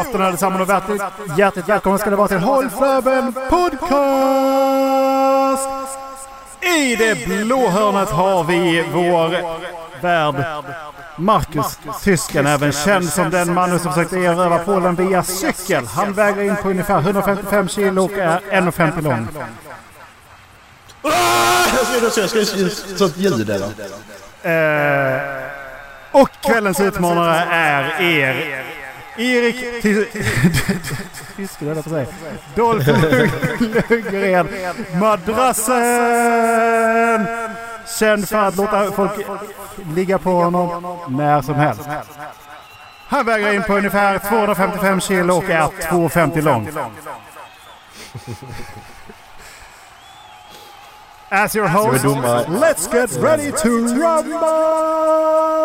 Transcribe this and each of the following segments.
afton allesammans och hjärtligt, hjärtligt välkomna ska det vara till Håll Flöben Podcast! I det blå hörnet har vi vår värd Marcus, tysken, även känd som den mannen som försökte erövra Polen via cykel. Han väger in på ungefär 155 kilo och är 1,50 lång. Jag ska, ljud och kvällens utmanare är er Erik Tyske, höll på säga. Dolph Lundgren, madrassen! Känd för att låta folk ligga på honom när som helst. Han väger in på ungefär 255 kilo och är 2,50 lång. As your host, let's get ready to rumble!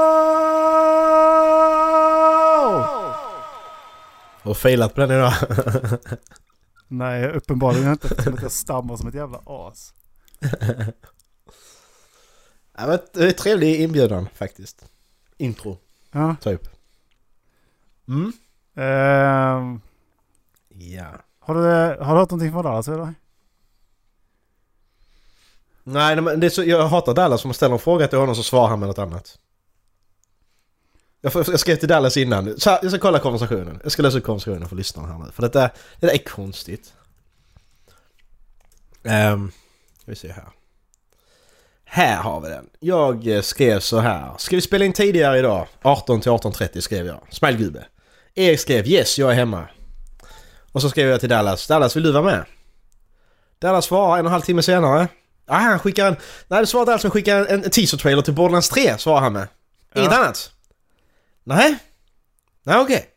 Och failat på den idag. Nej, uppenbarligen inte eftersom att jag stammar som ett jävla as. ja, men det är en trevlig inbjudan faktiskt. Intro, Ja. typ. Mm. Ehm, Ja. har, du, har du hört någonting från Dallas eller? Nej, men det är så, jag hatar Dallas om man ställer en fråga till honom så svarar han med något annat. Jag, skrev till Dallas innan. Så här, jag ska kolla konversationen. Jag ska läsa upp konversationen för lyssnarna här nu. För detta, det där är konstigt. Um, vi ser här. Här har vi den. Jag eh, skrev så här. Ska vi spela in tidigare idag? 18 till 18.30 skrev jag. Smilegubbe. Erik skrev yes, jag är hemma. Och så skrev jag till Dallas. Dallas, vill du vara med? Dallas svarar en och en halv timme senare. Ah, han skickar en... Nej, det svarade Dallas som skickar en, en teaser-trailer till Borderlands 3, svarar han med. Inget Ja. annat. Nej. Nej, okej.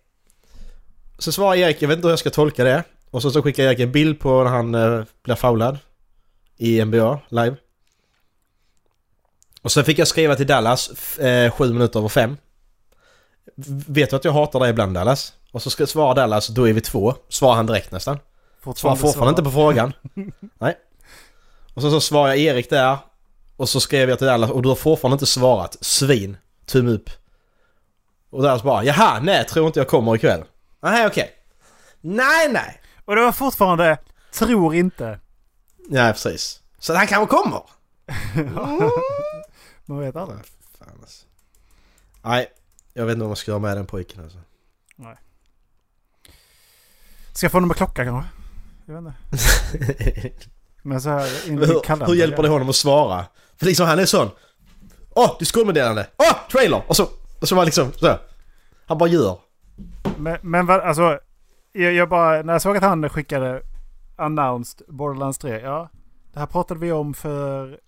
Så svarar Erik, jag vet inte hur jag ska tolka det. Och så, så skickar Erik en bild på när han eh, blir foulad. I NBA, live. Och så fick jag skriva till Dallas eh, sju minuter över fem. Vet du att jag hatar dig ibland Dallas? Och så ska svara Dallas, då är vi två. Svarar han direkt nästan. Svarar fortfarande inte på frågan. Nej. Och så, så svarar jag Erik där. Och så skrev jag till Dallas och du har fortfarande inte svarat. Svin. Tumme upp. Och Dallas bara jaha, nej tror inte jag kommer ikväll. Nej okej. Nej nej. Och det var fortfarande tror inte. Nej precis. Så han kanske kommer. Man vet aldrig. Fan alltså. Nej, jag vet inte vad man ska göra med den pojken alltså. Ska jag få nummer klocka kanske? Jag vet inte. Men så här in hur, kalendern. hur hjälper det honom att svara? För liksom han är sån. Åh, oh, Discord-meddelande! Åh, oh, trailer! Och så, och så var liksom så. Han bara gör. Men, men vad, alltså. Jag, jag bara, när jag såg att han skickade announced Borderlands 3. Ja, det här pratade vi om för...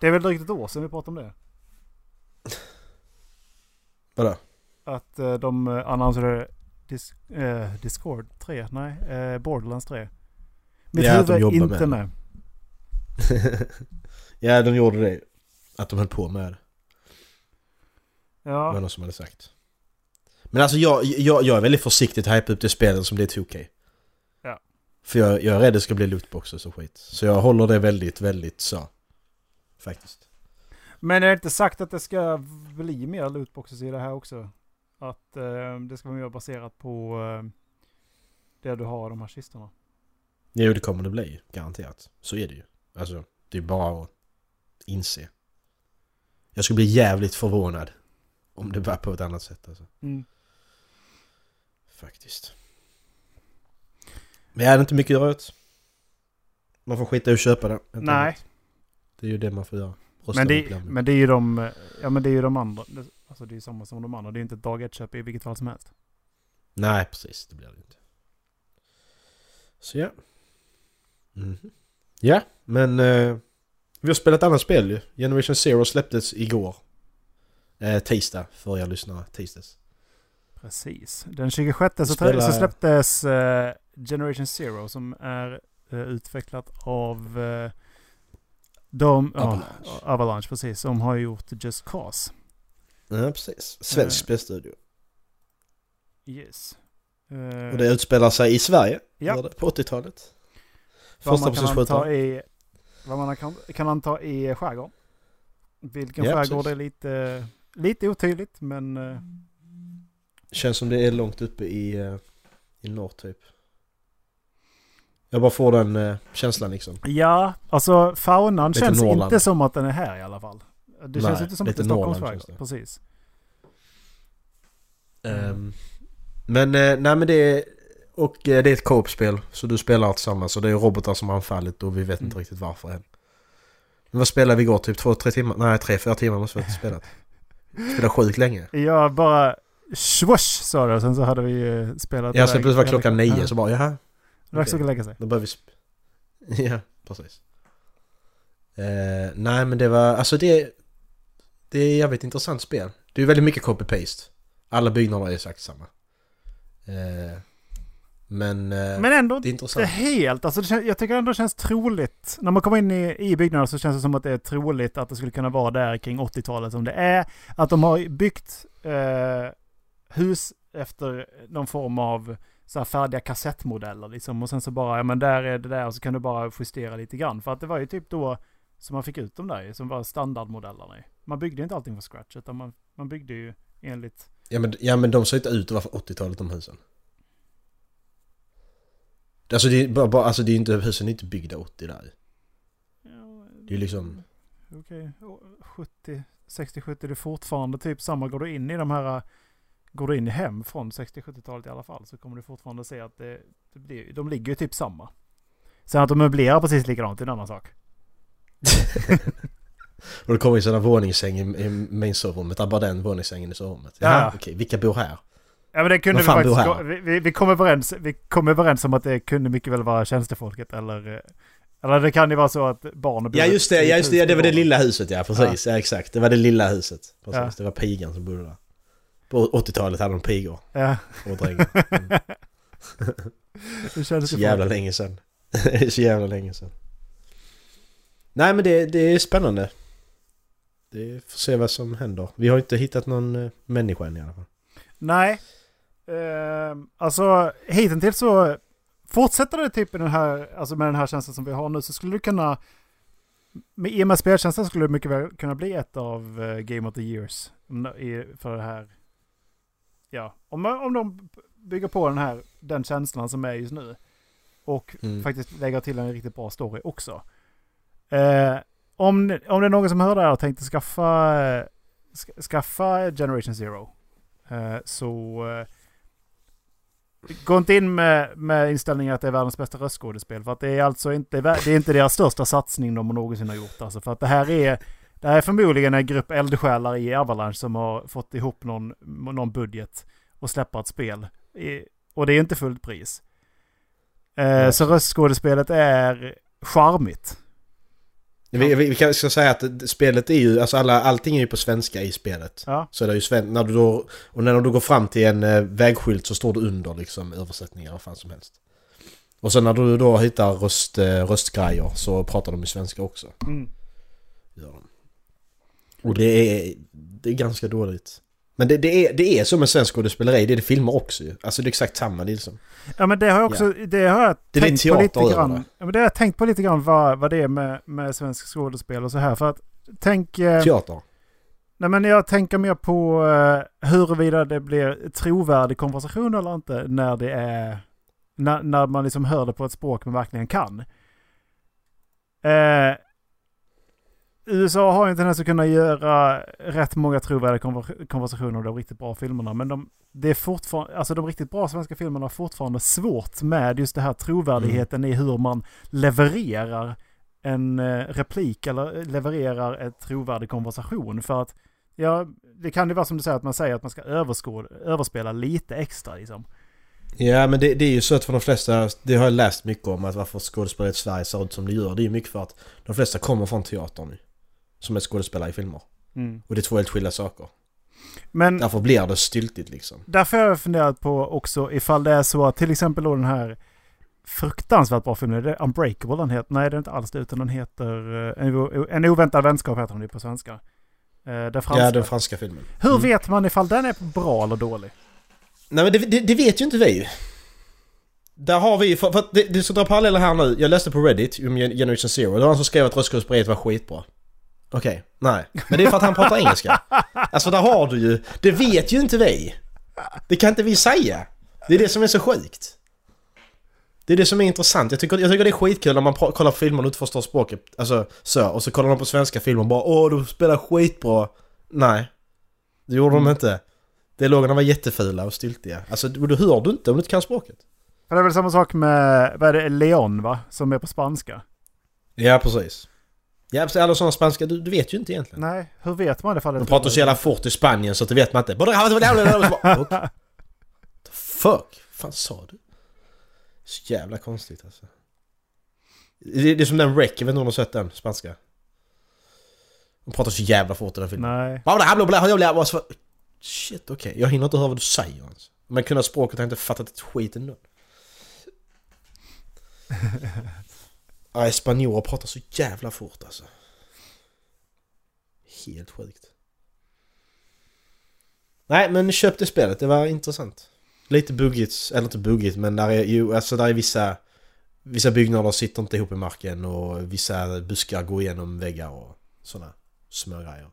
Det är väl drygt ett år sedan vi pratade om det. Vadå? Att eh, de uh, annonserade dis, eh, Discord 3. Nej, eh, Borderlands 3. Mitt Ja, att de huvud är inte med med. ja, de gjorde det. Att de höll på med det. Det var Ja, någon som hade sagt. Men alltså jag, jag, jag är väldigt försiktigt hype upp det spelet som det är 2K. Ja. För jag, jag är rädd det ska bli lootboxes och skit. Så jag håller det väldigt, väldigt så. Faktiskt. men är det inte sagt att det ska bli mer lootboxes i det här också? Att eh, det ska vara mer baserat på eh, det du har i de här kistorna. Jo, det kommer det bli. Garanterat. Så är det ju. Alltså, det är bara att inse. Jag skulle bli jävligt förvånad. Om det var på ett annat sätt alltså. Mm. Faktiskt. Men jag hade inte mycket att göra åt. Man får skita i att köpa det. Nej, annat. Det är ju det man får göra. Rösta men det, men det är ju de, ja men det är ju de andra. Alltså det är ju samma som de andra. Det är ju inte ett dag ett köp i vilket fall som helst. Nej, precis. Det blir det inte. Så ja. Mhm. Ja, men eh, vi har spelat ett annat spel ju. Generation Zero släpptes igår. Eh, tisdag, för er lyssnare. Tisdags. Precis. Den 26 så, Spelar- så släpptes eh, Generation Zero som är eh, utvecklat av av de, ja, Avalanche. Avalanche. precis. Som har gjort Just Cause. Ja, precis. Svensk Eh. spelstudio. Yes. Eh, Och det utspelar sig i Sverige. Ja. På 80-talet. vad Första man kan anta personsskjutare. i, vad man kan, kan anta i skärgård. Vilken Ja, skärgård precis. är lite, lite otydligt men eh, Känns som det är långt uppe i, eh, i norr typ. Jag bara får den eh, känslan liksom. ja, alltså faunan Lite känns Norrland. inte som att den är här i alla fall. Det Nej, känns inte som att det är Stockholms Norrland känns skärgård. Precis. Ehm, men eh, nej men det är... Och det är ett co-op-spel. Så du spelar tillsammans och det är robotar som har anfallit och vi vet inte Mm. riktigt varför än. Men vad spelade vi igår? Typ två, tre timmar? Nej, tre, fyra timmar måste vi ha spelat. Spelade sjukt länge. Jag bara swoosh sa det och sen så hade vi eh, spelat Ja, sen plötsligt var klockan nio Ja, så bara jaha. Det dags att lägga sig. Då börjar vi... Ja, precis. Eh, nej men det var, alltså det... Det är jävligt intressant spel. Det är väldigt mycket copy-paste. Alla byggnader är exakt samma. Eh, men... Eh, Men ändå det är inte intressant. helt. Alltså det kän- jag tycker ändå det känns troligt. När man kommer in i, i byggnaden så känns det som att det är troligt att det skulle kunna vara där kring 80-talet som det är. Att de har byggt eh, hus efter någon form av så här färdiga kassettmodeller liksom. Och sen så bara, ja men där är det där och så kan du bara justera lite grann. För att det var ju typ då som man fick ut dem där som var standardmodellerna. Man byggde inte allting från scratch utan man, man byggde ju enligt... Ja men, ja men de ser inte ut att vara från 80-talet de husen. Alltså det är bara, bara alltså det är inte, husen är inte byggda 80 där. Det är liksom... Okej, 70, 60-70 det är fortfarande typ samma. Går du in i de här, går du in i hem från 60-70-talet i alla fall så kommer du fortfarande se att det, det blir, de ligger ju typ samma. Sen att de möblerar precis likadant är en annan sak. Och det kommer ju sådana våningssäng i, i main sovrummet, bara den våningssängen i sovrummet. Ja. Ja, okej, vilka bor här? Ja men det kunde Vad vi faktiskt, gå- vi, vi, vi, kom överens, vi kom överens om att det kunde mycket väl vara tjänstefolket eller, eh, eller det kan ju vara så att barn bor Ja just det, ja, just det, ja, det var det lilla huset ja, precis. Ja. exakt, det var det lilla huset. Precis, Ja. det var pigan som bodde där. På 80-talet hade de pigor. Ja, och drängar. Mm. det kändes Så jävla länge sedan. så jävla länge sedan. Nej men det, det är spännande. Det får se vad som händer. Vi har inte hittat någon eh, människa än i alla fall. Nej. Ehm, alltså hittills så fortsätter det typ den här, alltså med den här tjänsten som vi har nu så skulle du kunna med, I och med speltjänsten skulle det mycket väl kunna bli ett av eh, Game of the Years. För det här. Ja, om, om de bygger på den här, den känslan som är just nu. Och Mm. faktiskt lägger till en riktigt bra story också. Eh, om, om det är någon som hör det här och tänkte skaffa, eh, ska, skaffa Generation Zero. Eh, så eh, gå inte in med, med inställningen att det är världens bästa röstskådespel. För att det är alltså inte, det är inte deras största satsning de någonsin har gjort. Alltså för att det här är, det här är förmodligen en grupp eldsjälar i Avalanche som har fått ihop någon, någon budget och släppa ett spel. I, och det är inte fullt pris. Eh, så röstskådespelet är charmigt. Vi, vi, kan ska säga att spelet är ju, alltså alla, allting är ju på svenska i spelet. Ja. Så det är ju sven, när du då, och när du går fram till en eh, vägskylt så står det under liksom översättningar, vad fan som helst. Och sen när du då hittar röst, eh, röstgrejer så pratar de ju svenska också. Mm. De. Och det är, det är ganska dåligt. Men det, det, är, det är som en svensk skådespeleri, det är det filmer också ju. Alltså det är exakt samma, det är liksom. Ja men det har jag också, det har jag Det är tänkt på lite grann. det. Ja, men det har jag tänkt på lite grann vad, vad det är med, med svensk skådespel och så här. För att tänk... Eh, Teater. nej men jag tänker mer på eh, huruvida det blir trovärdig konversation eller inte när det är... När, när man liksom hör det på ett språk man verkligen kan. Eh, USA har ju en tendens att kunna göra rätt många trovärdiga konversationer av de riktigt bra filmerna. Men de, det är fortfarande, alltså de riktigt bra svenska filmerna har fortfarande svårt med just det här trovärdigheten i hur man levererar en eh, replik eller eh, levererar ett trovärdig konversation. För att, ja, det kan ju vara som du säger att man säger att man ska överspela lite extra liksom. Ja men det, det är ju så att för de flesta, det har jag läst mycket om att varför skådespelare i Sverige ser ut som det gör. Det är ju mycket för att de flesta kommer från teatern. Som är skådespelare i filmer. Mm. Och det är två helt skilda saker. Men Därför blir det styltigt liksom. därför har jag funderat på också ifall det är så att till exempel då den här fruktansvärt bra filmen, det är Unbreakable den heter. Nej det är inte alls det utan den heter eh, En, oväntad vänskap heter den ju på svenska. Eh, Den franska. Ja, den franska filmen. Hur Mm. vet man ifall den är bra eller dålig? Nej men det, det, det vet ju inte vi. Där har vi, för, för att det, det ska dra paralleller här nu. Jag läste på Reddit om Gen- Generation Zero. Det var någon som skrev att röstskådespeleriet var skitbra. Okej, nej. Men det är för att han pratar engelska. Alltså där har du ju, det vet ju inte vi. Det kan inte vi säga. Det är det som är så sjukt. Det är det som är intressant. Jag tycker, jag tycker det är skitkul när man kollar på filmer och inte förstår språket. Alltså så, och så kollar de på svenska filmer och bara Åh, du spelar skitbra. Nej. Det gjorde de inte. Dialogerna var jättefula och styltiga. Alltså då hör du inte om du inte kan språket. Det är väl samma sak med, vad är det, Leon va? Som är på spanska. Ja, precis. Ja. Alla sådana spanska, du, du vet ju inte egentligen. Nej, hur vet man det? ifall det De pratar så jävla fort i Spanien så att det vet man inte. What the fuck? fan sa du? Så jävla konstigt alltså. Det, det är som den Rec, jag vet inte om du har sett den, spanska? De pratar så jävla fort i den filmen. Nej. Shit, okej. Jag hinner inte höra vad du säger ens. Om jag kunde språket hade jag inte fattat ett skit ändå. Nej, spanjorer pratar så jävla fort alltså. Helt sjukt. Nej, men köp det spelet. Det var intressant. Lite buggigt, eller inte buggigt, men där är ju, alltså där är vissa... Vissa byggnader sitter inte ihop i marken och vissa buskar går igenom väggar och sådana små grejer.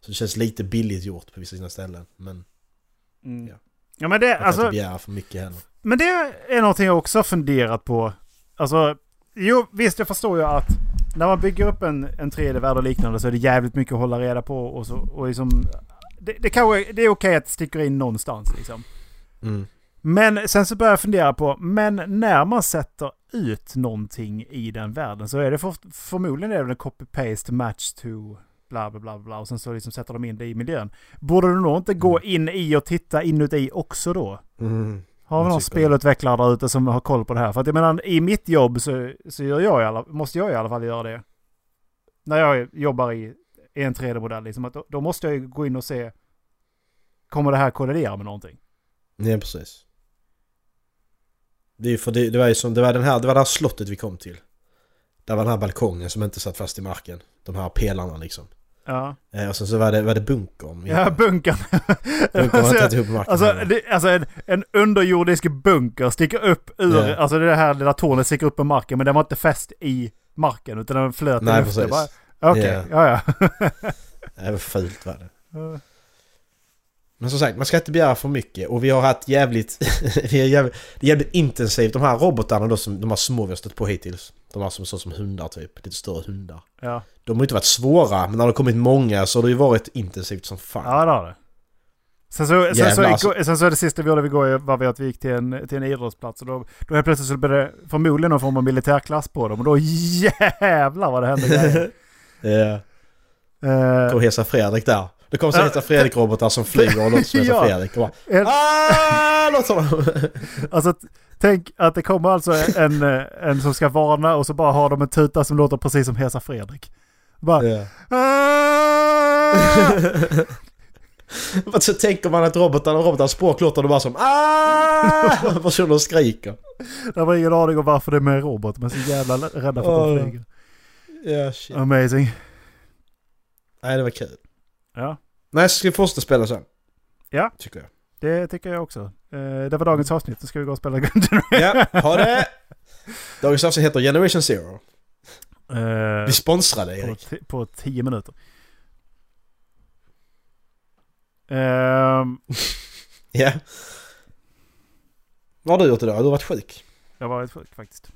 Så det känns lite billigt gjort på vissa sina ställen. Men Mm. Ja. Ja men det, man kan alltså, inte begära för mycket heller. men det är någonting jag också har funderat på. Alltså, jo visst jag förstår ju att när man bygger upp en, en 3D-värld och liknande så är det jävligt mycket att hålla reda på och så, och liksom... Det, det, kanske, det är okej att det sticker in någonstans liksom. Mm. Men sen så börjar jag fundera på, men när man sätter ut någonting i den världen så är det för, förmodligen är det en copy-paste match to bla bla bla bla och sen så liksom sätter de in det i miljön. Borde du nog inte gå in i och titta inuti också då? Mm. Har vi någon spelutvecklare där ute som har koll på det här? För att jag menar, i mitt jobb så, så gör jag i alla, måste jag i alla fall göra det. När jag jobbar i, i en 3D-modell, liksom, att då, då måste jag ju gå in och se, kommer det här kollidera med någonting? Nej, precis. Det, är för det, det var ju som, det var den här, det var det här slottet vi kom till. Där var den här balkongen som inte satt fast i marken. De här pelarna liksom. Ja, Eh, och sen så var det, var det bunkern. ja bunkern. Bunkern var inte ihop marken. Alltså, det, alltså en, en underjordisk bunker sticker upp ur, Ja. alltså det här lilla tornet sticker upp ur marken men den var inte fäst i marken utan den flöt i Nej, luften. precis. Bara, Okej, Ja. ja ja. Det var fult var det. Men som sagt, man ska inte begära för mycket och vi har haft jävligt... vi är jävligt, det är jävligt intensivt. De här robotarna då, som, de här små vi har stött på hittills. De här som så som hundar typ, lite större hundar. ja. De har inte varit svåra, men när det har kommit många så har det ju varit intensivt som fan. Ja, det har det. Sen så, sen, så, Jävlar, alltså. sen så det sista vi gjorde igår var vi att vi gick till en, till en idrottsplats och då, då helt plötsligt så blev det förmodligen någon form av militärklass på dem och då jävlar vad det hände grejer. Ja. Eh, Och Hesa Fredrik där. Det kommer så. Hesa Fredrik-robotar som flyger och låter som Hesa Ja. Fredrik. Och bara, en, ah, låter de. alltså tänk att det kommer alltså en, eh, en som ska varna och så bara har de en tuta som låter precis som Hesa Fredrik. Bara... "Ah!" Men så tänker man att robotarna och robotarnas språk låter det bara som ah! Personer skriker. Jag har ingen aning om varför det är med en robot men så jävla rädda för att de flyger. Ja, shit. Amazing. Nej, det var kul. Ja, Nej, så ska vi fortsätta spela sen. Ja. Tycker jag. Det tycker jag också. Eh, det var dagens avsnitt. Nu ska vi gå och spela Gungeon. Ja, ha det! Dagens avsnitt heter Generation Zero. Eh, Vi sponsrade på, Erik. ti- på tio minuter. Ehm, Ja. Vad har du gjort idag? Du har varit sjuk. jag har varit sjuk faktiskt.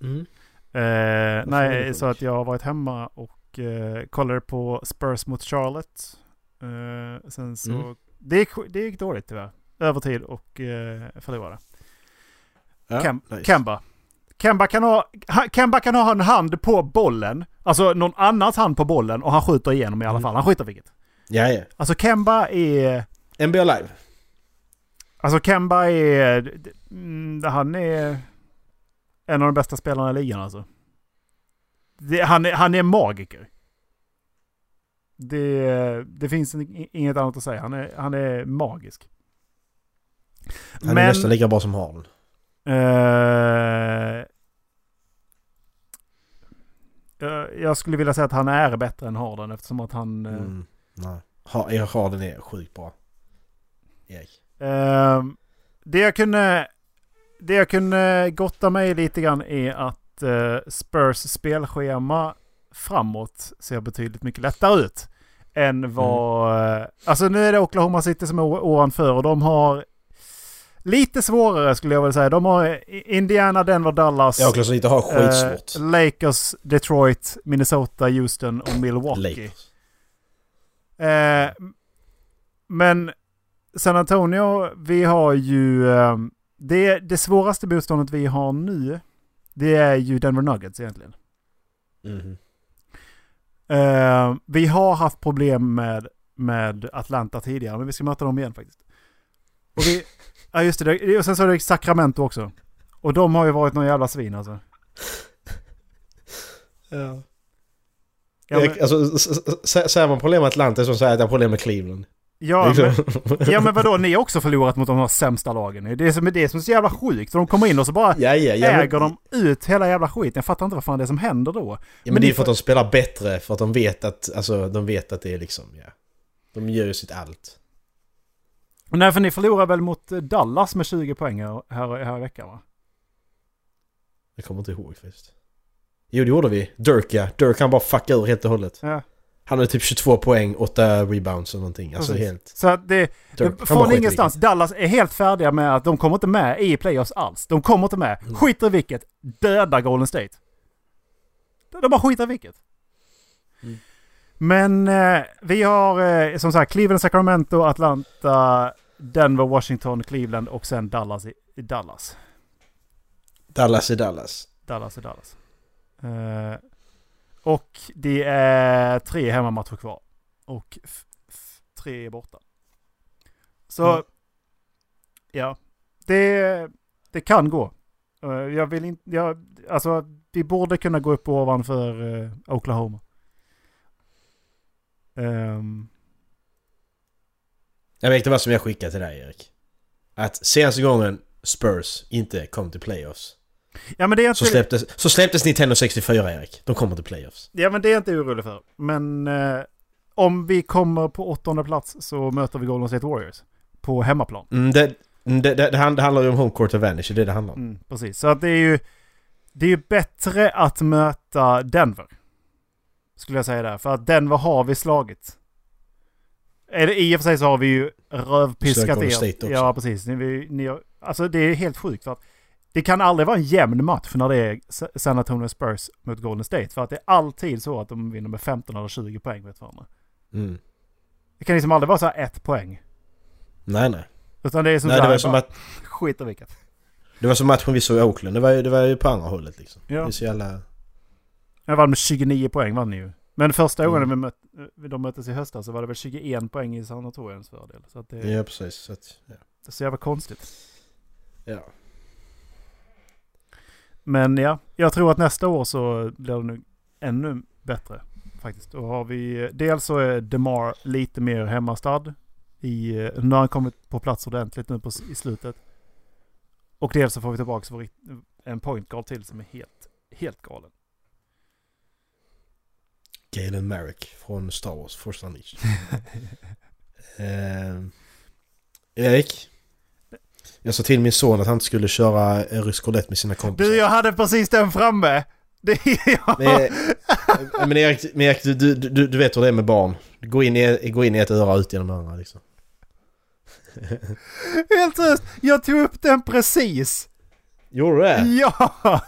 Mm. Var nej, så att jag har varit hemma och eh, kollade på Spurs mot Charlotte. Sen så... Mm. Det, gick, det gick dåligt tyvärr. Övertid och eh, förlorade. Ja, Kem, nice. Kemba. Kemba kan, ha, ha- Kemba kan ha en hand på bollen. Alltså någon annans hand på bollen och han skjuter igenom i alla Mm. fall. Han skjuter vilket. Ja, ja. Alltså Kemba är... NBA Live. Alltså Kemba är... mm, Han är en av de bästa spelarna i ligan alltså. Det, han, är, han är magiker. Det, det finns in- inget annat att säga. Han är, han är magisk. Han är nästan lika bra som Harden. Eh, jag skulle vilja säga att han är bättre än Harden eftersom att han... eh, Mm. Nej. Harden är sjukt bra. Erik. eh, det jag kunde... Det jag kunde gotta mig lite grann är att eh, Spurs spelschema framåt ser betydligt mycket lättare ut. Än vad... eh, Alltså nu är det Oklahoma City som är ovanför och de har lite svårare skulle jag vilja säga. De har Indiana, Denver, Dallas. Jag också lite har skitsvårt. Eh, Lakers, Detroit, Minnesota, Houston och Milwaukee. Lakers. Eh, men San Antonio, vi har ju... Eh, det, det svåraste motståndet vi har nu, det är ju Denver Nuggets egentligen. Mhm. Eh, vi har haft problem med, med Atlanta tidigare, men vi ska möta dem igen faktiskt. Och vi... Ja just det, och sen så är det Sacramento också. Och de har ju varit någon jävla svin alltså. Ja. Ja, men, alltså, säger man problem med Atlanta så säger jag att jag har problem med Cleveland. Ja, men. Ja men vadå, ni har också förlorat mot de här sämsta lagen. Det är som, det är som är så jävla sjukt. De kommer in och så bara ja, ja, ja, men- äger de ut hela jävla skiten. Jag fattar inte vad fan det är som händer då. Ja, Men men det är för att de spelar bättre, för att de vet att, alltså, de vet att det är liksom, ja. De gör ju sitt allt. Nej för ni förlorar väl mot Dallas med 20 poäng här, här, här i veckan va? Jag kommer inte ihåg faktiskt. Jo det gjorde vi. Dirk ja. Dirk han bara fuckade ur helt och hållet. Ja. Han hade typ 22 poäng, 8 rebounds och någonting. Alltså Precis. helt... Så att det, bara från ingenstans. Dallas är helt färdiga med att de kommer inte med i playoffs alls. De kommer inte med. Mm. Skiter i vilket. Döda Golden State. De bara skiter i vilket. Mm. Men eh, vi har eh, som sagt Cleveland, Sacramento, Atlanta, Denver, Washington, Cleveland och sen Dallas i, i Dallas. Dallas i Dallas. Dallas i Dallas. Eh, och det är tre hemmamatcher kvar. Och tre är borta. Så, Mm. ja. Det, det kan gå. Eh, jag vill inte, jag, alltså vi borde kunna gå upp ovanför eh, Oklahoma. Ehm, Jag vet inte vad som jag skickade till dig Erik. Att senaste gången Spurs inte kom till playoffs. Ja men det är inte... Så släpptes, så släpptes Nintendo 64 Erik. De kommer till playoffs. Ja men det är jag inte orolig för. Men eh, om vi kommer på åttonde plats så möter vi Golden State Warriors. På hemmaplan. Mm, det, mm, det, det, det hand- det handlar ju om home court advantage, det är det det handlar om. Mm, precis. Så att det är ju... Det är ju bättre att möta Denver. Skulle jag säga där. För att Denver har vi slagit. Eller i och för sig så har vi ju rövpiskat er. Ja precis. Ni, ni, alltså det är helt sjukt. För att det kan aldrig vara en jämn match när det är Sa- San Antonio Spurs mot Golden State. För att det är alltid så att de vinner med 15 eller 20 poäng mot varandra. Mm. Det kan liksom aldrig vara så här ett poäng. Nej nej. Utan det är som Nej det var som att skit i vilket. Det var som matchen vi såg i Oakland. Det var ju, det var ju på andra hållet liksom. Ja. Det är så jävla... Jag vann med 29 poäng vann ni ju. Men första Mm. gången vi mött, de möttes i höstas så var det väl 21 poäng i sanatoriums fördel. Så att det, Ja precis. Så att, ja. det är så jävla konstigt. ja. Men ja, jag tror att nästa år så blir det nu ännu bättre faktiskt. Då har vi, dels så är DeMar lite mer hemmastad. I, nu har han kommit på plats ordentligt nu på, i slutet. Och dels så får vi tillbaka vår, en point guard till som är helt, helt galen. Galen Merrick från Star Wars, Force Unleashed. eh, Erik. Jag sa till min son att han inte skulle köra eh, rysk roulette med sina kompisar. Du, jag hade precis den framme! Det är jag! Men, eh, men Erik, men Erik du, du, du, du vet hur det är med barn. Gå in i, gå in i ett öra och ut genom andra liksom. Helt seriöst, jag tog upp den precis! Gjorde du det? Ja!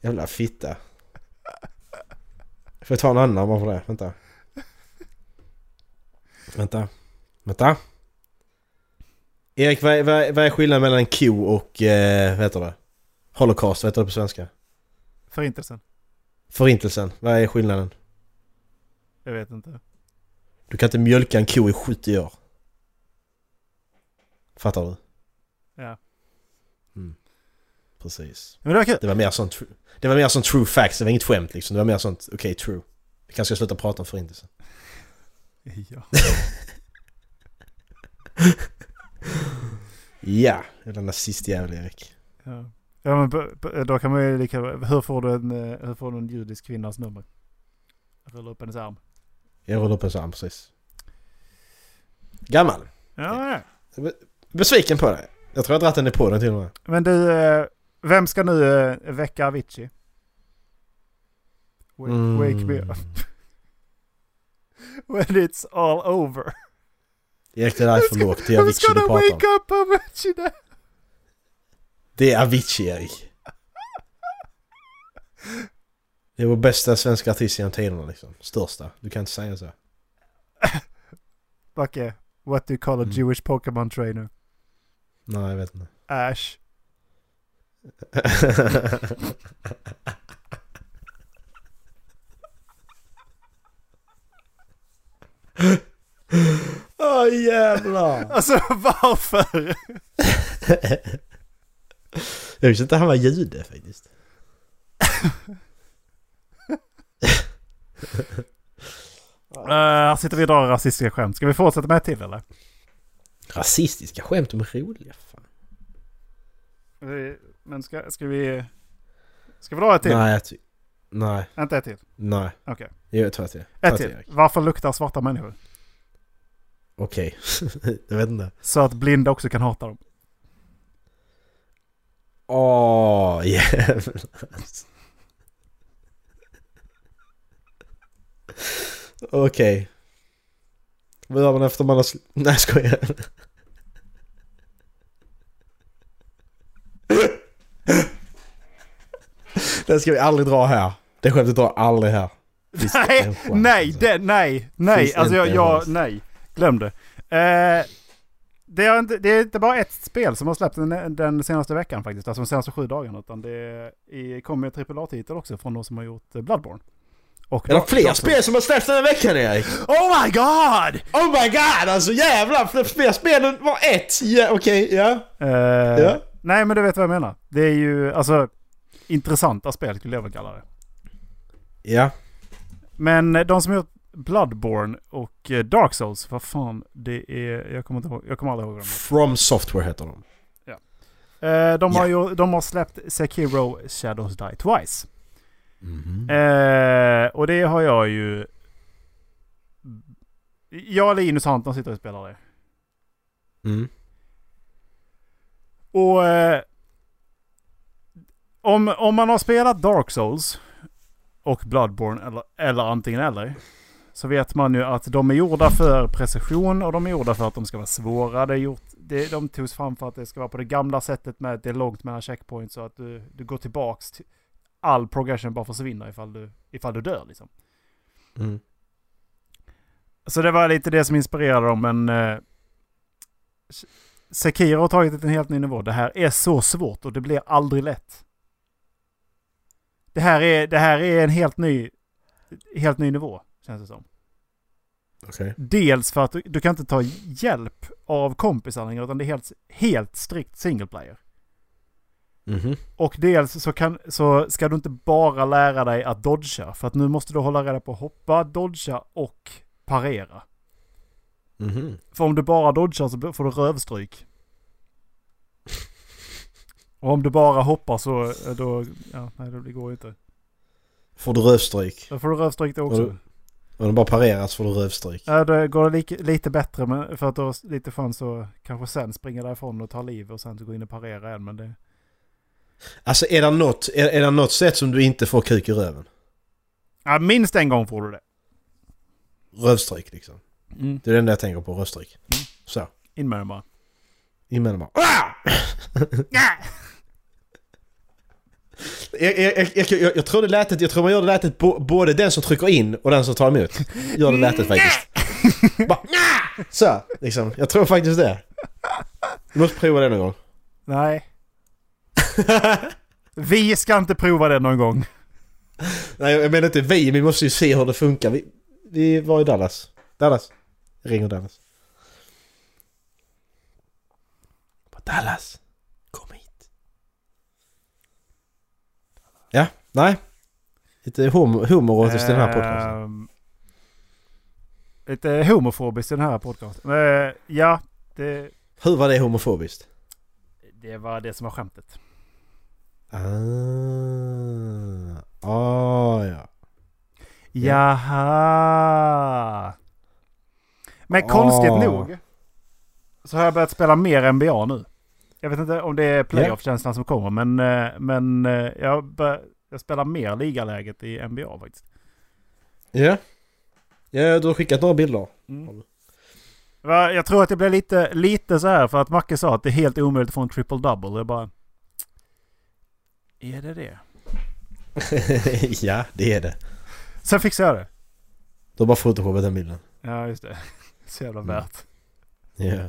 Jävla fitta. Får jag ta en annan bara för det? Vänta. Vänta. Vänta. Erik, vad är, vad är, skillnaden mellan en ko och, eh, vad heter det? Holocaust, vad heter det på svenska? Förintelsen. Förintelsen, vad är skillnaden? Jag vet inte. Du kan inte mjölka en ko i 70 år. Fattar du? Ja. Precis. Men det var kul. Det var mer sånt... Det var mer sånt true facts, det var inget skämt liksom. Det var mer sånt, okej, true. Vi kanske ska sluta prata om förintelsen. Ja. Ja, jävla nazistjävel Erik. Ja, ja men då kan man ju lika Hur får du en, eh, hur får du en judisk kvinnas nummer? Rulla upp hennes arm. Jag rullade upp en sån precis. Gammal. Ja, ja. Besviken på dig. Jag tror jag har dragit den i podden till och med. Men du, eh, vem ska nu eh, väcka Avicii? Wake, Mm. wake me up. When it's all over. Erik det där är för lågt. Det är Avicii du pratar om. wake up Avicii? Det är Avicii Erik. Det är vår bästa svenska artist genom tiderna liksom. Största. Du kan inte säga så. Backe, what do you call a Mm. Jewish Pokémon trainer? Nej, jag vet inte. Ash. Åh oh, jävlar! Alltså varför? Jag visste inte han var jude faktiskt. Uh, här sitter vi och drar rasistiska skämt. Ska vi fortsätta med ett till eller? Rasistiska skämt, de är roliga. Fan. Men ska, ska vi... Ska vi dra ett till? Nej, jag Nej, Inte ett till? nej. Okej. Jo, Jag tar ett. Ta Ett till. Varför luktar svarta människor? Okej. jag vet inte. Så att blinda också kan hata dem. Åh, jävlar. Okej. Vad gör man efter man har... sl- Nej, jag skojar. Den ska vi aldrig dra här. Det skämtet drar aldrig här. Nej, nej, alltså? det, nej, nej. Alltså jag, jag nej. Glöm det. Eh, det, är inte, det är inte bara ett spel som har släppt den, den senaste veckan faktiskt. Alltså de senaste sju dagarna. Utan det kommer en AAA-titel också från de som har gjort eh, Bloodborne. Och Är det fler spel som har släppts den här veckan Erik? Oh my god! Oh my god alltså jävlar! Fler spel än var ett! Ja, okej, ja. Eh, Ja. Nej men du vet vad jag menar. Det är ju alltså intressanta spel skulle jag väl kalla det. Ja. Men de som gjort Bloodborne och eh, Dark Souls, vad fan det är, jag kommer inte ihåg, jag kommer aldrig ihåg dem. From Software heter de. Eh, de, har Ja. ju, de har släppt Sekiro Shadows Die Twice. Mhm. Eh, och det har jag ju... Jag, Linus och Anton sitter och spelar det. Mm. Och... Eh, om, om man har spelat Dark Souls och Bloodborne eller, eller antingen eller. Så vet man ju att de är gjorda för precision och de är gjorda för att de ska vara svåra. Det är gjort, det, de togs fram för att det ska vara på det gamla sättet med att det är långt mellan checkpoints så att du, du går tillbaks till all progression bara försvinner ifall du, ifall du dör liksom. Mm. Så det var lite det som inspirerade dem men eh, Sekiro har tagit det till en helt ny nivå. Det här är så svårt och det blir aldrig lätt. Det här är, det här är en helt ny, helt ny nivå känns det som. Okej. Dels för att du, du kan inte ta hjälp av kompisar längre utan det är helt, helt strikt single player. Mhm. Och dels så, kan, så ska du inte bara lära dig att dodga. För att nu måste du hålla reda på att hoppa, dodga och parera. Mhm. För om du bara dodgar så får du rövstryk. Och om du bara hoppar så eh, då, ja, nej det går ju inte. Får du rövstryk. Då får du rövstryk då också. Om du bara parerar så får du rövstryk. Ja, då går det lika, lite bättre men för att du har lite chans att kanske sen springa därifrån och ta liv och sen gå in och parera igen. Men det... Alltså är det något, är, är det något sätt som du inte får kuk i röven? Ja, minst en gång får du det. Rövstryk liksom. Mm. Det är det enda jag tänker på, rövstryk. Så. In med den bara. In med den bara. Ah! Jag, jag, jag, jag, tror det lätet, jag tror man gör det lätet både den som trycker in och den som tar emot. Gör det lätet faktiskt. Bara, så, liksom. Jag tror faktiskt det. Du måste prova det någon gång. Nej. Vi ska inte prova det någon gång. Nej jag menar inte vi, vi måste ju se hur det funkar. Vi, vi var i Dallas. Dallas. Jag ringer Dallas. Bara, Dallas. Ja, nej. Lite humor, humoretiskt i den här podcasten. Ehm, lite homofobiskt i den här podcasten. Eh, ja, det, Hur var det homofobiskt? det var det som var skämtet. Ah, ah ja. Jaha. Men Ah. konstigt nog så har jag börjat spela mer NBA nu. Jag vet inte om det är playoff-känslan som kommer men, eh, men eh, jag, jag spelar mer ligaläget i NBA faktiskt. Ja. Ja, du har skickat några bilder. Va, Jag tror att det blir lite, lite så här för att Macke sa att det är helt omöjligt att få en triple-double. Det är bara... Är det det? ja, det är det. Sen fixar jag det. Du har bara photoshopat den bilden. Ja, just det. Så jävla Mm. värt. Ja.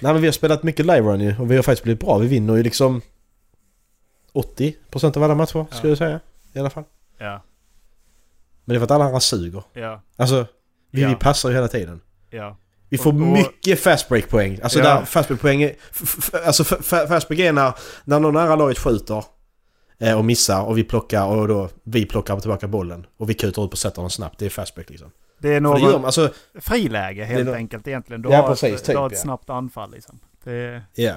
Nej men vi har spelat mycket live run ju och vi har faktiskt blivit bra. Vi vinner ju liksom 80% av alla matcher skulle jag säga. I alla fall. Ja, Men det är för att alla andra suger. ja, Alltså, vi, Ja. vi passar ju hela tiden. ja. Vi får Och- och- mycket fast break poäng. Alltså Ja. där fast break poäng är... Alltså fast break är när, när någon nära laget skjuter eh, och missar och vi plockar och då vi plockar tillbaka bollen och vi kutar och sätter den snabbt. Det är fast break liksom. Det är det något man, alltså, friläge helt Det är nå- enkelt egentligen. Du Ja, har precis, ett, typ, du har ett ja. snabbt anfall liksom. Det, ja.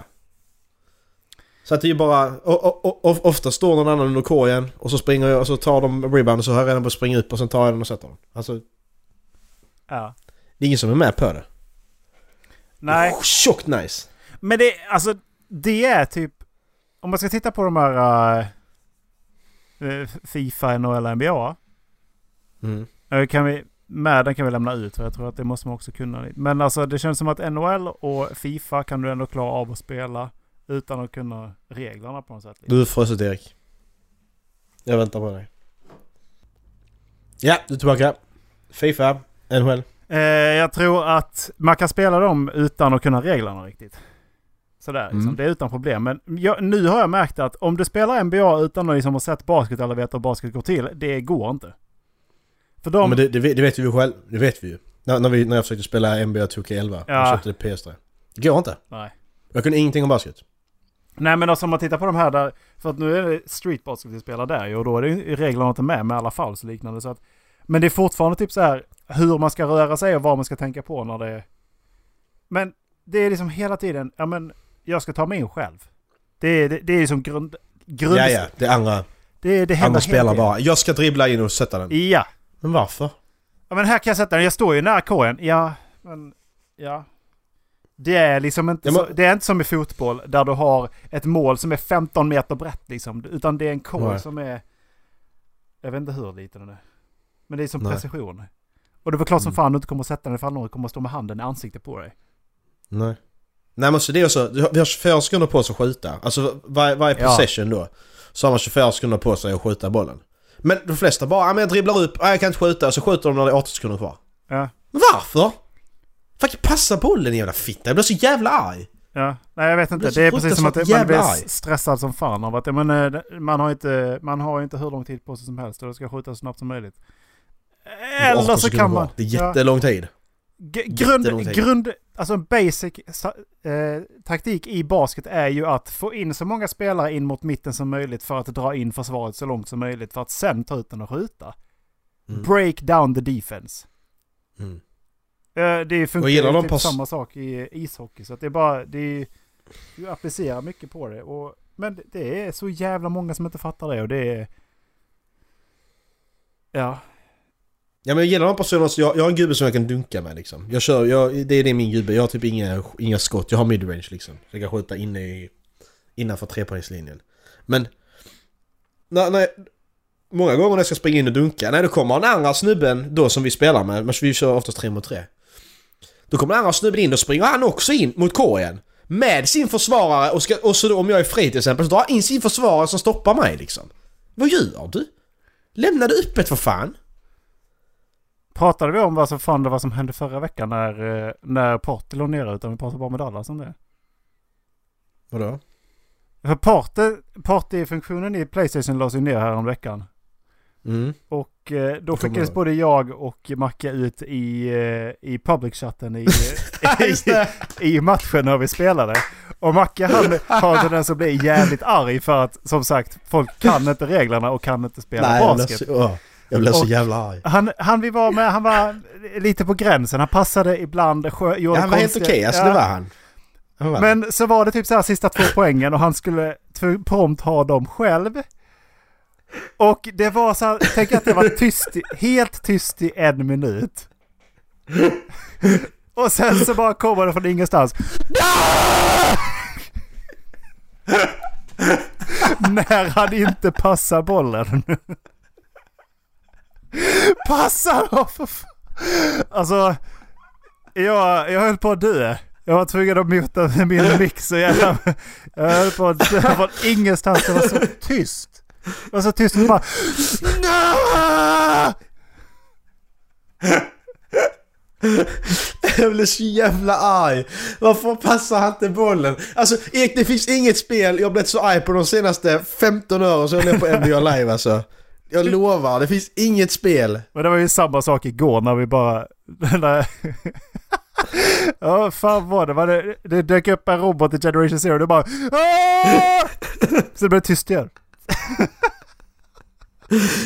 Så att det är ju bara... Och, och, och, ofta står någon annan under korgen och så springer jag och så tar de rebound och så har jag redan börjat springa upp och sen tar jag den och sätter den. Alltså, ja. det är ingen som är med på det. Nej, Oh, tjockt nice! men det, alltså, det är typ... Om man ska titta på de här uh, Fifa, NHL, NBA. Mm. eh, Kan vi, med den kan vi lämna ut för jag tror att det måste man också kunna. Men alltså det känns som att NHL och Fifa kan du ändå klara av att spela utan att kunna reglerna på något sätt. Du är frusit Erik. Jag väntar på dig. Ja, du är tillbaka. Fifa, NHL. Eh, jag tror att man kan spela dem utan att kunna reglerna riktigt. Sådär, liksom. Mm. det är utan problem. Men jag, nu har jag märkt att om du spelar NBA utan att liksom ha sett basket eller vet hur basket går till, det går inte. För de... Men det, det, vet- det vet vi ju själv. Det vet vi ju. När, när, vi, när jag försökte spela NBA 2K11 Ja. och köpte det PS3. Det går inte. Nej. Jag kunde ingenting om basket. Nej men alltså om man tittar på de här där, för att nu är det street basket vi spelar där och då är det reglerna inte med med alla och liknande. Så att, men det är fortfarande typ så här hur man ska röra sig och vad man ska tänka på när det är... Men det är liksom hela tiden, ja men jag ska ta mig in själv. Det är, det, det är liksom grund... grund Ja, ja. Det andra, Det, det andra spelar bara. Jag ska dribbla in och sätta den. Ja. Men varför? ja. men här kan jag sätta den. Jag står ju nära korgen. Ja, men... Ja. Det är liksom inte, Ja, men- så, det är inte som i fotboll där du har ett mål som är 15 meter brett liksom. Utan det är en korg Nej. som är... Jag vet inte hur liten den är. Men det är som Nej. precision. Och det är väl klart som Mm. fan du inte kommer att sätta den ifall någon kommer att stå med handen i ansiktet på dig. Nej. Nej men så det är så. Vi har 24 sekunder på oss att skjuta. Alltså var, varje Ja. possession då. Så har man 24 sekunder på sig att skjuta bollen. Men de flesta bara, ja men jag dribblar upp, ja, jag kan inte skjuta. Så skjuter de när det är 18 sekunder kvar. Ja. Varför? Fucking passa bollen jävla fitta. Jag blir så jävla arg. Ja, nej jag vet inte. Det är precis som att man blir arg. stressad som fan av att men, eh, man, har inte, man har inte hur lång tid på sig som helst och det ska skjutas så snabbt som möjligt. 18 Eller så kan man... Det är jättelång tid. Grund, grund, alltså en basic eh, taktik i basket är ju att få in så många spelare in mot mitten som möjligt för att dra in försvaret så långt som möjligt för att sen ta ut den och skjuta. Mm. Break down the defense. Mm. Eh, det funkar ju de typ pass- samma sak i ishockey så att det är bara, det är, du applicerar mycket på det. Och, men det är så jävla många som inte fattar det och det är... Ja, Ja men jag gillar de personerna, så jag, jag har en gubbe som jag kan dunka med liksom. Jag kör, jag, det är det min gubbe. Jag har typ inga, inga skott. Jag har midrange liksom. Så jag kan skjuta inne i, innanför trepoängslinjen. Men... Nej, nej, många gånger när jag ska springa in och dunka, nej då kommer den andra snubben då som vi spelar med, men vi kör oftast tre mot tre. Då kommer den andra snubben in och springer han också in mot korgen. Med sin försvarare och, ska, och så då, om jag är fri till exempel så drar han in sin försvarare som stoppar mig liksom. Vad gör du? Lämna det öppet för fan! Pratade vi om vad som fan det var som hände förra veckan när, eh, när Porto låg nere utan vi pratade bara med Dallas om det? Vadå? För party, partyfunktionen i Playstation lades ju ner här om veckan. Mm. Och eh, då skickades både jag och Macke ut i, eh, i public-chatten i, i, i matchen när vi spelade. Och Macke han har en tendens att bli jävligt arg för att som sagt folk kan inte reglerna och kan inte spela Nej, basket. åh, jag blev så jävla arg. Han, han vi var med, han var lite på gränsen. Han passade ibland, sjö, gjorde Ja, han var helt okej, alltså Ja. det var han. han var. Men så var det typ så här sista två poängen och han skulle prompt ha dem själv. Och det var så här, tänk att det var tyst, helt tyst i en minut. Och sen så bara kommer det från ingenstans. När han inte passar bollen. Passa då för fan. Alltså, jag, jag höll på att dö. Jag var tvungen att muta min mix så jävla... Jag höll på att dö från ingenstans. Det var så tyst. Det var så tyst. Och bara... Jag blev så jävla arg. Varför passar han inte bollen? Alltså Ek det finns inget spel jag blivit så arg på de senaste 15 åren som jag är på NBA Live alltså. Jag lovar, det finns inget spel. Men det var ju samma sak igår när vi bara... Ja, fan var det? Var det? Det dök upp en robot i Generation Zero och det bara... "Ah!" Så det blev tyst igen.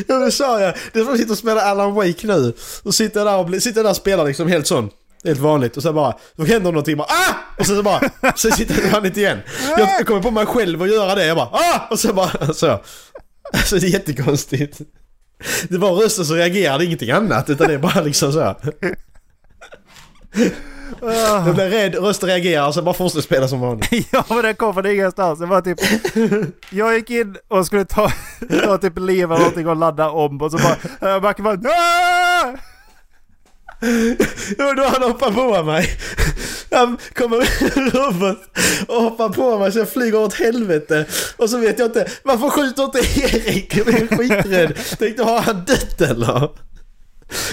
Ja det sa jag. Det är som att sitta och spela Alan Wake nu. Och sitter där och, sitter där och spelar liksom helt sån. Helt vanligt. Och sen bara, då händer någonting bara ah! Och sen så bara, sen sitter jag vanligt igen. Jag kommer på mig själv att göra det. Jag bara ah! Och sen bara så. Alltså det är jättekonstigt. Det var rösten som reagerade, ingenting annat. Utan det är bara liksom så. Jag blir rädd, rösten reagerar och sen bara fortsätter spela som vanligt. Ja men det kom från ingenstans. Det var typ... Jag gick in och skulle ta, ta typ liv eller någonting och ladda om och så bara... Jag bara... bara "Ah!" Och då han hoppar på mig. Han kommer Robert och hoppar på mig så jag flyger åt helvete. Och så vet jag inte, varför skjuter inte Erik? Jag blev skiträdd. Tänkte, har han dött eller?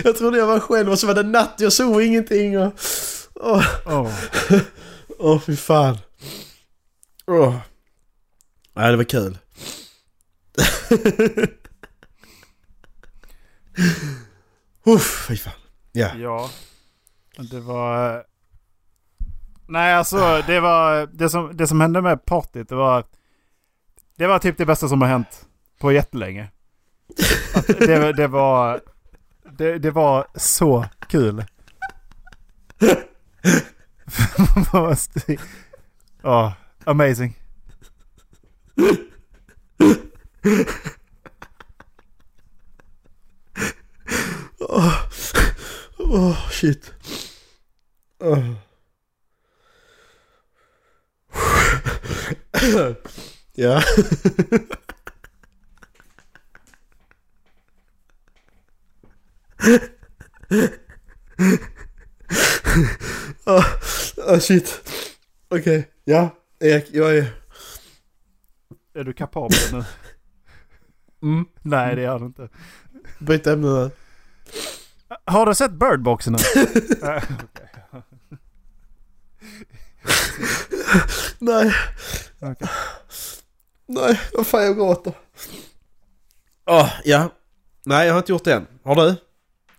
Jag trodde jag var själv och så var det natt, jag såg ingenting och... Åh, Åh. åh fy fan. Åh. Nej, det var kul. Uff, fy fan. Ja. Ja. Det var... Nej alltså det var... Det som, det som hände med partyt det var... Det var typ det bästa som har hänt på jättelänge. Att det, det var... Det, det var så kul. Ja, amazing. Åh, shit. Åh. ja. Åh, åh, shit. Okej, ja. Erik, jag är... Är du kapabel nu? Mm. Nej det är du inte. Byt ämne där. Har du sett Birdboxen? Nej. Okej. Nej, vad fan jag gråter. Åh, ja. Nej, jag har inte gjort det än. Har du?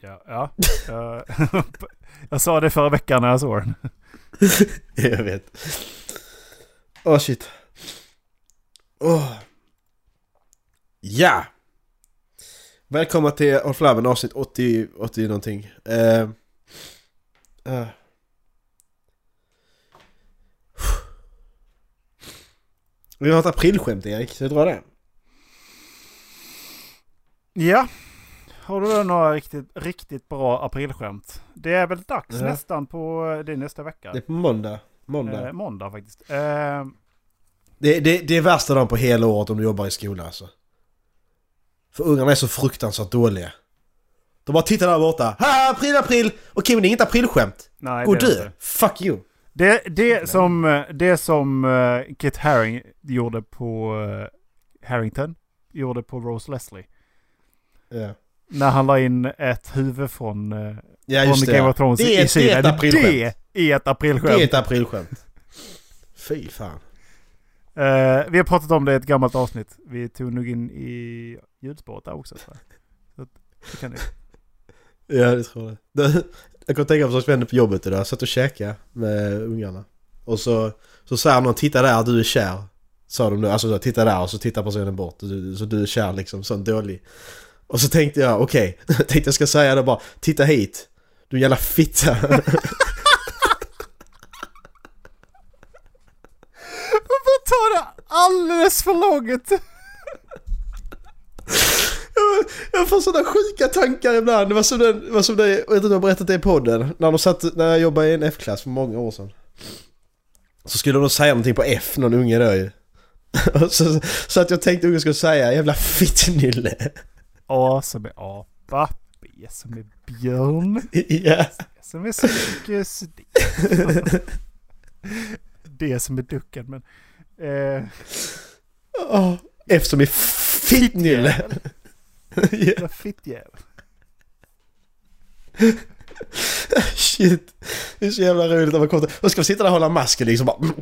Ja, ja. Eh, jag sa det förra veckan när jag såg den. jag vet. Åh shit. Åh. Ja! Välkomna till Håll Flabben avsnitt 80, 80 någonting. Uh, uh. Vi har ett aprilskämt Erik, ska vi dra det? Ja. Har du några riktigt, riktigt bra aprilskämt? Det är väl dags Ja. nästan på, det är nästa vecka. Det är på måndag. Måndag. Eh, måndag faktiskt. Eh, Det, det, det är värsta dagen på hela året om du jobbar i skolan alltså. För ungarna är så fruktansvärt dåliga. De bara tittar där borta. Ha, april, april! Okej men det är inget aprilskämt. nej, Gå det är dö! Fuck you! Det, det som, det som eh, Kit Haring gjorde på eh, Harrington gjorde på Rose Leslie. Ja, När han la in ett huvud från, eh, ja från det. Game of Thrones det, i är, ett- det Kina. är ett aprilskämt. Det är ett aprilskämt. Det är ett aprilskämt. Fy fan. Eh, vi har pratat om det i ett gammalt avsnitt. Vi tog nog in i ljudspåret där också. tror jag. Det kan du. Ja, det tror jag. Jag kan tänka vad som hände på jobbet idag. Jag satt och käkade med ungarna. Och så, så säger någon 'Titta där, du är kär' Sa de då. Alltså så, titta där och så tittar personen bort. Så du är kär liksom, sån dålig. Och så tänkte jag, okej. tänkte jag ska säga det bara 'Titta hit' Du jävla fitta. Tar det alldeles för långt? Jag får sådana sjuka tankar ibland. Det var som den, var som det, jag vet inte om jag har berättat det i podden. När, de satt, när jag jobbade i en F-klass för många år sedan. Så skulle de säga någonting på F, någon unge då ju. Så, så att jag tänkte ungen skulle säga jävla fittnylle. A som är apa. B som är björn. Ja. C som är cirkus. D. D som är ducken men... Eh, F som är fittnylle. Jävla fittjävel. Shit. Det är så jävla roligt att man kommer till- Och ska vi sitta där och hålla masken liksom bara...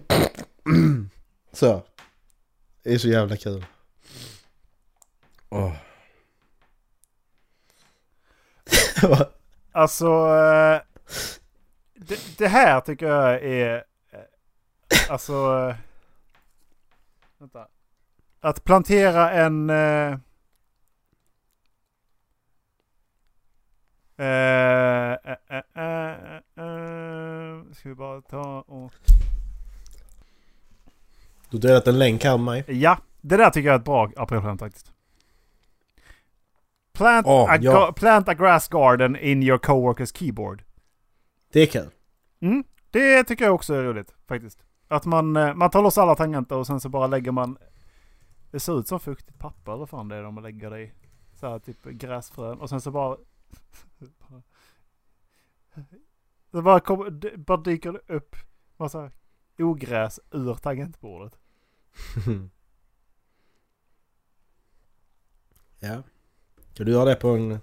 Så. Det är så jävla kul. Åh. Alltså... Eh, det, det här tycker jag är... eh, Alltså... Eh, vänta. Att plantera en... Eh, eh, ska vi bara ta och... Du delat en länk här med mig. Ja, det där tycker jag är ett bra aprilskämt faktiskt. Plant, Åh, a, ja. plant a grass garden in your coworkers keyboard. Det är kul. Mm, det tycker jag också är roligt faktiskt. Att man, man tar loss alla tangenter och sen så bara lägger man... Det ser ut som fuktigt papper eller fan det är de lägger det i. Så här typ gräsfrön och sen så bara... Så bara, kommer, det bara dyker det upp massa ogräs ur tangentbordet. ja. Kan du göra det på en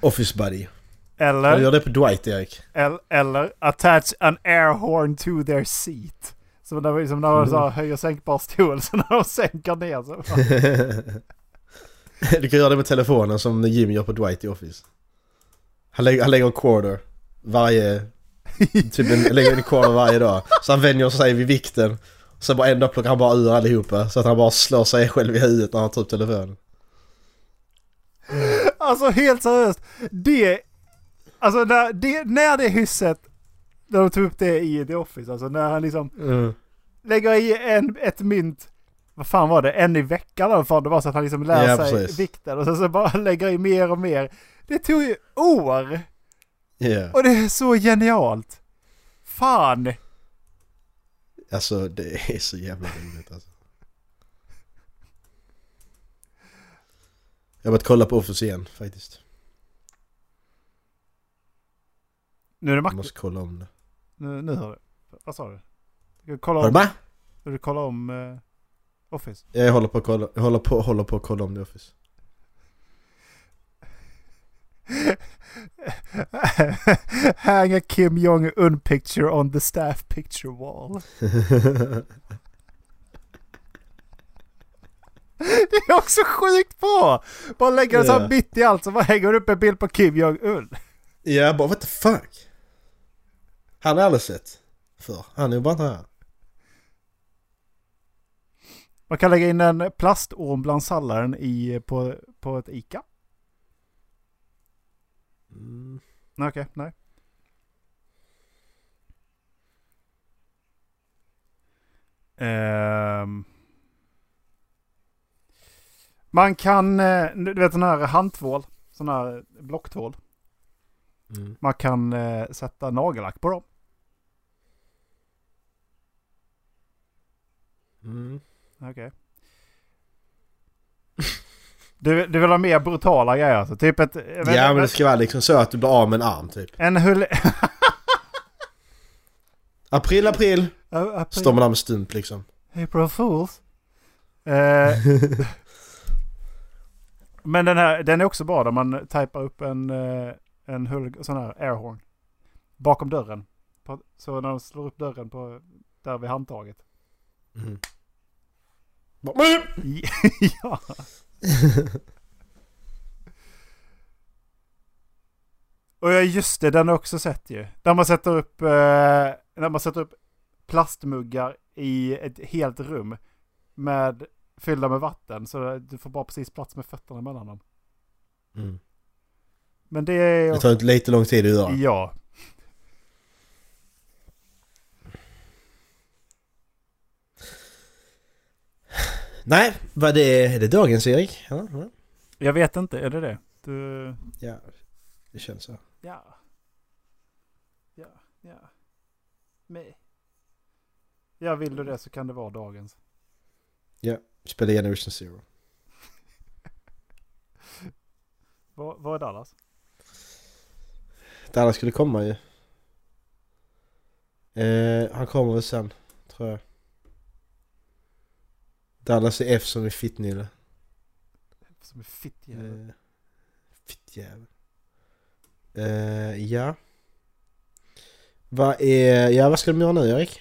Office Buddy? Kan du Eller, göra det på Dwight, Erik? eller, eller attach an air horn to their seat. Så när, som när de så här höjer sänkbar stol så när de sänker ner så du kan göra det med telefonen som Jim gör på Dwight i Office. Han lägger, han lägger en quarter varje... typ en, lägger en quarter varje dag. Så han vänjer sig vid vikten. Så bara en dag plockar han bara ur allihopa. Så att han bara slår sig själv i huvudet när han tar upp telefonen. Alltså helt seriöst. Det... Alltså när det, när det hysset... När de tog upp det i The Office. Alltså när han liksom Mm. lägger i en, ett mynt. Vad fan var det? En i veckan eller vad det var så att han liksom lär Ja, sig precis. vikten. Och sen så bara lägger i mer och mer. Det tog ju år. Ja. Och det är så genialt. Fan. Alltså det är så jävla roligt alltså. Jag har börjat kolla på Office igen faktiskt. Nu är det Jag Mac. måste kolla om det. Nu, nu hör du. Vad sa du? Kolla Har du om, med? du kolla om eh, Office? Jag håller på att kolla, jag håller på, håller på att kolla om det Office. Hang a Kim Jong-Un picture on the staff picture wall. Det är också sjukt bra! Bara lägga det så här Ja. mitt i allt så bara hänger upp en bild på Kim Jong-Un. Ja, bara what the fuck? Han har jag aldrig sett för. Han är bara inte här. Man kan lägga in en plastorm bland salladen i, på, på ett ICA. Mm. Okej, nej. Ehm. man kan, eh, du vet sån här handtvål, sån här blocktvål. Mm. Man kan eh, sätta nagellack på dem. Mm. Okej. Du, du vill ha mer brutala grejer alltså? Typ ett... Ja men det ska vara liksom så att du blir av med en arm typ. En hull... April, april! Står man där med stump liksom. April Fools. Eh, men den här, den är också bra där man typar upp en, eh, en hull, sån här airhorn. Bakom dörren. Så när de slår upp dörren på, där vid handtaget. Mm. Ja. Och ja, just det, den har jag också sett ju. Där man sätter upp, eh, när man sätter upp plastmuggar i ett helt rum med fyllda med vatten. Så du får bara precis plats med fötterna mellan dem. Mm. Men det är... Det tar lite lång tid att göra. Ja. Nej, vad det är det dagens Erik? Ja, ja. Jag vet inte, är det det? Du... ja det känns så. Ja. Ja, ja. Med. Ja, vill du det så kan det vara dagens. Ja, spela Generation Zero. Vad, vad är Dallas? Dallas skulle komma ju. Eh, han kommer väl sen, tror jag. Dallas är F som är fittnille. Som är fittjävel. Eh, Fittjävel. Eh, ja. Vad är... Ja, vad ska de göra nu Erik?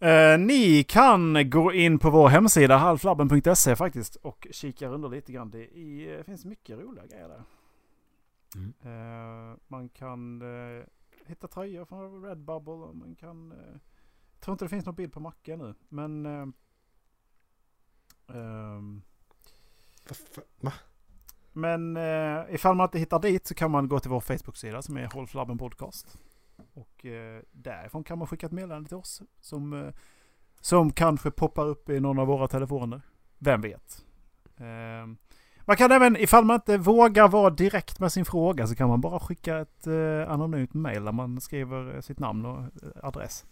Eh, ni kan gå in på vår hemsida halflabben.se faktiskt och kika under lite grann. Det är, finns mycket roliga grejer där. Mm. Eh, man kan eh, hitta tröjor från Redbubble. Man kan... Jag tror inte det finns någon bild på Macke nu. Men... Ehm, Va, men eh, ifall man inte hittar dit så kan man gå till vår Facebook-sida som är Håll Flabben Podcast. Och eh, därifrån kan man skicka ett meddelande till oss som, eh, som kanske poppar upp i någon av våra telefoner. Vem vet? Eh, man kan även, ifall man inte vågar vara direkt med sin fråga så kan man bara skicka ett eh, anonymt mail där man skriver eh, sitt namn och eh, adress.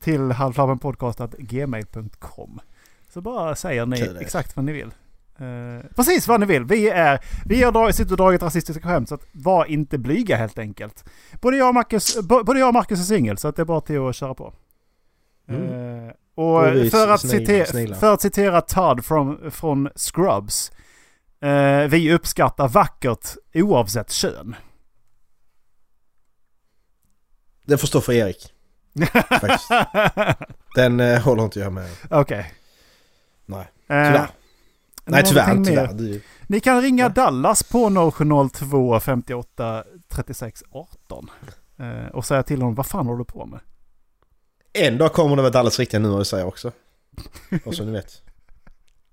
Till halvflabbenpodcast.gmail.com Så bara säger ni Kul exakt vad ni vill. Eh, precis vad ni vill. Vi är, vi har dragit, sitter och dragit rasistiska skämt så att var inte blyga helt enkelt. Både jag och Marcus, både jag och Marcus är singel så att det är bara till att köra på. Mm. Eh, och för att, citera, för att citera Todd från, från Scrubs. Eh, vi uppskattar vackert oavsett kön. Det får stå för Erik. Den håller inte jag med. Okej. Nej, Eh, tyvärr. Nej tyvärr, tyvärr. Du, Ni kan ringa Ja. Dallas på 0702 58 36 18. Eh, och säga till honom vad fan håller du på med? en dag kommer det väl Dallas riktiga nummer säger jag också. Och så ni vet.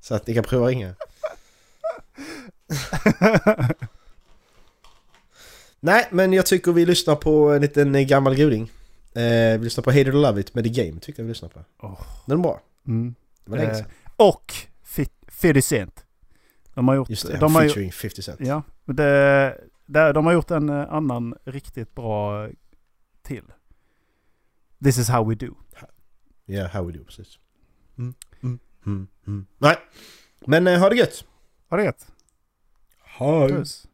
Så att ni kan prova ringa. Nej, men jag tycker vi lyssnar på en liten eh, gammal goding. Eh, vi lyssnar på Hate It or Love It med The Game, tyckte jag vi lyssnade på. Åh. Den är bra. Mm. Det var länge Eh, sedan. Och Fit- 50 Cent. De har gjort... Just det, de har, featuring 50 Cent. ja, det, det, de har gjort en eh, annan riktigt bra till. This is how we do. Ja, how we do, precis. Mm, mm, mm, mm. Nej, men eh, ha det gött! Ha det gött. Hej! Puss.